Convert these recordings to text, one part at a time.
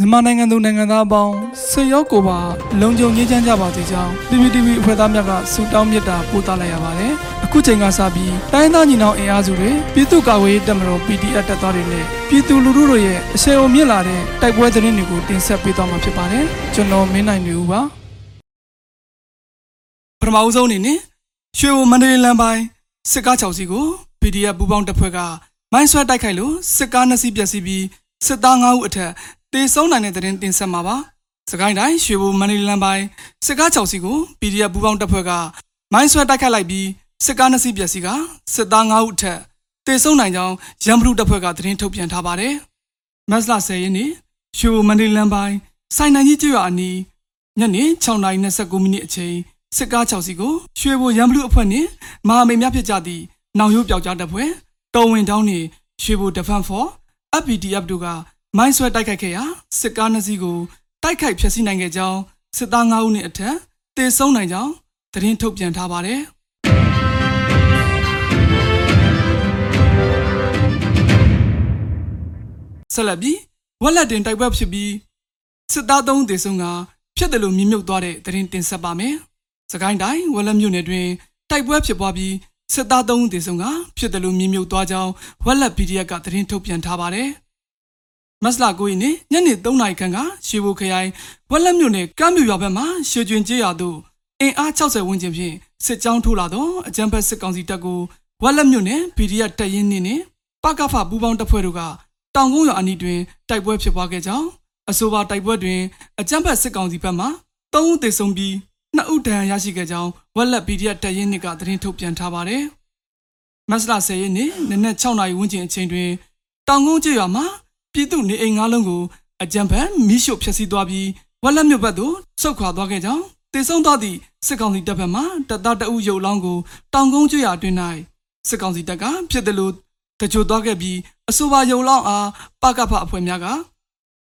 မြန်မာနိုင်ငံသူနိုင်ငံသားအပေါင်းဆွေရောက်ကိုပါလုံခြုံရေးချမ်းကြပါစေကြောင်း PPTV အဖွဲ့သားများကဆုတောင်းမေတ္တာပို့သလိုက်ရပါတယ်။အခုချိန်ကစပြီးတိုင်းသားညီနောင်အင်အားစုတွေပြည်သူ့ကာကွယ်ရေးတပ်မတော် PDF တပ်သားတွေနဲ့ပြည်သူလူထုတို့ရဲ့အဆင်အုံမြင့်လာတဲ့တိုက်ပွဲသတင်းတွေကိုတင်ဆက်ပေးသွားမှာဖြစ်ပါတယ်။ကျွန်တော်မင်းနိုင်နေဦးပါ။ပထမအဆုံးအနေနဲ့ရွှေဘုံမန္တလေးလမ်းပိုင်းစစ်ကား6စီးကို PDF ပူးပေါင်းတပ်ဖွဲ့ကမိုင်းဆွဲတိုက်ခိုက်လို့စစ်ကား2စီးပျက်စီးပြီးစစ်သား9ဦးအထက် တေဆုံးနိုင်တဲ့သတင်းတင်ဆက်မှာပါ။စကိုင်းတိုင်းရွှေဘိုမန္တလေးလမ်းပိုင်းစစ်ကား6စီးကို PDF ပူးပေါင်းတပ်ဖွဲ့ကမိုင်းဆွဲတိုက်ခိုက်လိုက်ပြီးစစ်ကား2စီးပျက်စီးကစစ်သား9ဦးအထက်တေဆုံးနိုင်ကြောင်းရန်ဘလူတပ်ဖွဲ့ကသတင်းထုတ်ပြန်ထားပါတယ်။မတ်လ10ရက်နေ့ရွှေဘိုမန္တလေးလမ်းပိုင်းစိုင်းနိုင်ကြီးကျွော်အနီးညနေ6:29မိနစ်အချိန်စစ်ကား6စီးကိုရွှေဘိုရန်ဘလူအဖွဲ့နှင့်မဟာမိတ်များဖြစ်ကြသည့်နောင်ရိုးပြောက်ကြားတပ်ဖွဲ့တော်ဝင်တောင်းနှင့်ရွှေဘို Defense Force FPDF တို့က မိုင်းဆွဲတိုက်ခိုက်ခဲ့ရာစစ်ကားနှစ်စီးကိုတိုက်ခိုက်ဖျက်ဆီးနိုင်ခဲ့ကြောင်းစစ်သား9ဦးနဲ့အထက်တေဆုံးနိုင်ကြောင်းသတင်းထုတ်ပြန်ထားပါတယ်ဆက်လက်ပြီးဝက်လက်တင်တိုက်ပွဲဖြစ်ပြီးစစ်သား3ဦးသေဆုံးကဖြစ်တယ်လို့မြင်မြုပ်သွားတဲ့သတင်းတင်ဆက်ပါမယ်။စကိုင်းတိုင်းဝက်လက်မြို့နယ်တွင်တိုက်ပွဲဖြစ်ပွားပြီးစစ်သား3ဦးသေဆုံးကဖြစ်တယ်လို့မြင်မြုပ်သွားကြောင်းဝက်လက် PDF ကသတင်းထုတ်ပြန်ထားပါတယ်။ မတ်လ9ရက်နေ့ညနေ3နာရီခန့်ကရွှေဘိုခရိုင်ဝက်လက်မြို့နယ်ကမ်းမြူရွာဘက်မှရွှေကျွင်ကျေးရွာသို့အင်အား60ဝန်းကျင်ဖြင့်စစ်ကြောင်းထိုးလာသောအကြမ်းဖက်စစ်ကောင်စီတပ်ကိုဝက်လက်မြို့နယ် PDF တပ်ရင်းနှင့်နှင့်ပကဖပူးပေါင်းတပ်ဖွဲ့တို့ကတောင်ကုန်းရွာအနီးတွင်တိုက်ပွဲဖြစ်ပွားခဲ့ကြောင်းအဆိုပါတိုက်ပွဲတွင်အကြမ်းဖက်စစ်ကောင်စီဘက်မှ3ဦးသေဆုံးပြီး2ဦးဒဏ်ရာရရှိခဲ့ကြောင်းဝက်လက် PDF တပ်ရင်းနှင့်ကသတင်းထုတ်ပြန်ထားပါတယ်။မတ်လ10ရက်နေ့နနက်6နာရီဝန်းကျင်အချိန်တွင်တောင်ကုန်းကျေးရွာမှာ ပြည်သူနေအိမ်၅လုံးကိုအကြမ်းဖက်မိရှို့ဖျက်ဆီးသွားပြီးဝက်လက်မြို့ဘက်သို့ဆုတ်ခွာသွားခဲ့ကြောင်းတေဆုံးသွားသည့်စစ်ကောင်စီတပ်ဘက်မှတပ်သားတအုပ်ရုပ်လောင်းကိုတောင်ကုန်းကျွရအတွင်း၌စစ်ကောင်စီတပ်ကဖြစ်တယ်လို့တကြိုသွားခဲ့ပြီးအဆိုပါရုပ်လောင်းအားပကဖအဖွဲ့များက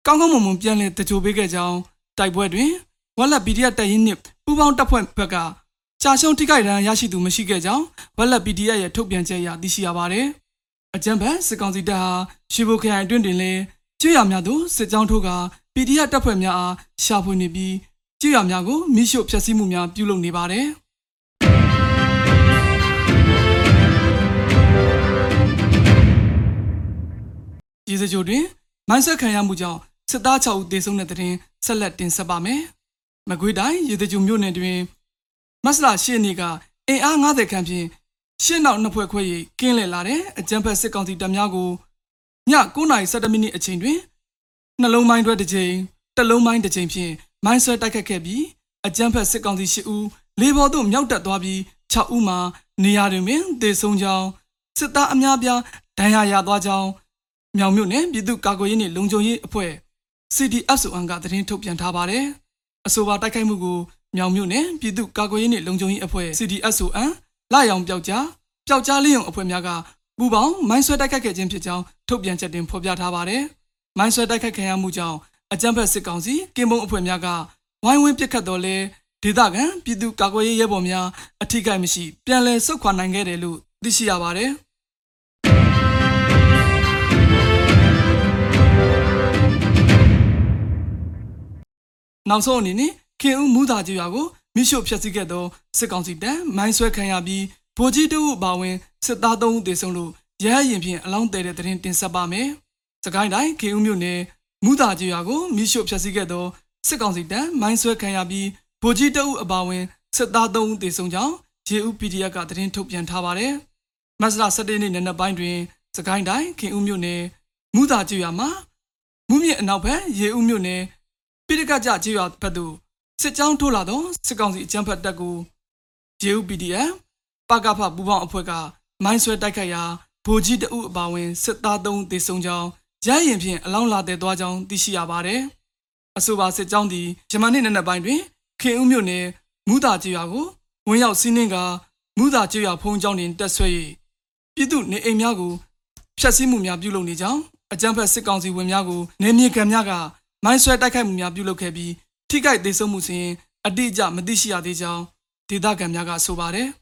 ကောင်းကောင်းမွန်မွန်ပြန်လည်တကြိုပေးခဲ့ကြောင်းတိုက်ပွဲတွင်ဝက်လက် PDF တပ်ရင်းနှင့်ပူးပေါင်းတပ်ဖွဲ့ဘက်ကကြာရှုံးထိခိုက်ဒဏ်ရာရရှိသူမရှိခဲ့ကြောင်းဝက်လက် PDF ရဲ့ထုတ်ပြန်ချက်အရသိရှိရပါတယ်။ အကြံဖက်စစ်ကောင်စီတပ်ဟာရွှေဘိုခရိုင်အတွင်းတွင်လည်းကျွရများသို့စစ်ကြောင်းထိုးက PDF တပ်ဖွဲ့များအားရှာဖွေနေပြီးကျွရများကိုမိရှို့ဖျက်ဆီးမှုများပြုလုပ်နေပါတယ်။ဒီစကြိုတွင်မိုင်းဆက်ခံရမှုကြောင့်စစ်သား6ဦးသေဆုံးတဲ့တဲ့တင်ဆက်လက်တင်ဆက်ပါမယ်။မကွေးတိုင်းရေတကြုံမြို့နယ်တွင်မဆလာရှေ့နေ့ကအင်အား90ခန့်ဖြင့် ရှင်းနောက်နှစ်ဖွဲ့ခွဲ၍ကင်းလည်လာတဲ့အကြမ်းဖက်စစ်ကောင်စီတပ်များကိုည9:17မိနစ်အချိန်တွင်နှလုံးမိုင်းတွဲတစ်ချိန်တစ်လုံးမိုင်းတစ်ချိန်ဖြင့်မိုင်းဆွဲတိုက်ခတ်ခဲ့ပြီးအကြမ်းဖက်စစ်ကောင်စီ၈ဦးလေဘော်သို့မြောက်တက်သွားပြီး6ဦးမှာနေရာတွင်ပင်သေဆုံးကြောင်းစစ်သားအများပြားဒဏ်ရာရသွားကြောင်းမြောင်မြို့နယ်ပြည်သူ့ကာကွယ်ရေးနှင့်လုံခြုံရေးအဖွဲ့ CDFSON ကသတင်းထုတ်ပြန်ထားပါတယ်။အဆိုပါတိုက်ခိုက်မှုကိုမြောင်မြို့နယ်ပြည်သူ့ကာကွယ်ရေးနှင့်လုံခြုံရေးအဖွဲ့ CDSON လာရောင်ပျောက်ကြားပျောက်ကြားလေးရုံအဖွဲ့များကပူပေါင်းမိုင်းဆွဲတိုက်ခိုက်ခဲ့ခြင်းဖြစ်ကြောင်းထုတ်ပြန်ချက်တင်ဖော်ပြထားပါတယ်။မိုင်းဆွဲတိုက်ခိုက်ခံရမှုကြောင့်အကြမ်းဖက်စစ်ကောင်စီကင်းဘုံအဖွဲ့များကဝိုင်းဝန်းပစ်ခတ်တော်လဲဒေသခံပြည်သူ့ကာကွယ်ရေးရဲဘော်များအထိကိမရှိပြန်လည်ဆုတ်ခွာနိုင်ခဲ့တယ်လို့သိရှိရပါတယ်။နောက်ဆုံးအနေနဲ့ခင်ဦးမူသားကြီးရွာကို မိရှုဖျက်ဆီးခဲ့သောစစ်ကောင်စီတပ်မိုင်းဆွဲခံရပြီးဗိုလ်ကြီးတအုပ်ပါဝင်စစ်သား3ဦးသေဆုံးလို့ရဟရင်ဖြင့်အလောင်းတဲတဲ့သတင်းတင်ဆက်ပါမယ်။စကိုင်းတိုင်းခင်ဦးမြို့နယ်မူသားကြီးရွာကိုမိရှုဖျက်ဆီးခဲ့သောစစ်ကောင်စီတပ်မိုင်းဆွဲခံရပြီးဗိုလ်ကြီးတအုပ်အပါဝင်စစ်သား3ဦးသေဆုံးကြောင်းရေဦး PDF ကသတင်းထုတ်ပြန်ထားပါတယ်။မတ်လ17ရက်နေ့နံနက်ပိုင်းတွင်စကိုင်းတိုင်းခင်ဦးမြို့နယ်မူသားကြီးရွာမှာမူမြင့်အနောက်ဘက်ရေဦးမြို့နယ်ပိရကကြကြီးရွာဘက်သို့ စစ်ကြောင်းထိုးလာသောစစ်ကောင်စီအကြမ်းဖက်တပ်ကို JUPDF ပကဖပူပေါင်းအဖွဲ့ကမိုင်းဆွဲတိုက်ခိုက်ရာဗိုလ်ကြီးတအုပ်အပါဝင်စစ်သား3ဦးသေဆုံးကြောင်းရရင်ဖြင့်အလောင်းလာတဲ့သွားကြောင်းသိရှိရပါတယ်။အဆိုပါစစ်ကြောင်းသည်ဂျမန်နေ့နံနက်ပိုင်းတွင်ခင်ဦးမြို့နယ်မူတာကျေးရွာကိုဝင်ရောက်စီးနင်းကမူတာကျေးရွာဖုံးကျောင်းတွင်တက်ဆွဲ၍ပြည်သူနေအိမ်များကိုဖျက်ဆီးမှုများပြုလုပ်နေကြောင်းအကြမ်းဖက်စစ်ကောင်စီဝင်များကိုနေမြေခံများကမိုင်းဆွဲတိုက်ခိုက်မှုများပြုလုပ်ခဲ့ပြီး ထိခိုက်ဒေဆုံးမှုစဉ်အတိအကျမသိရှိရသေးကြောင်းဒေသခံများကဆိုပါတယ်။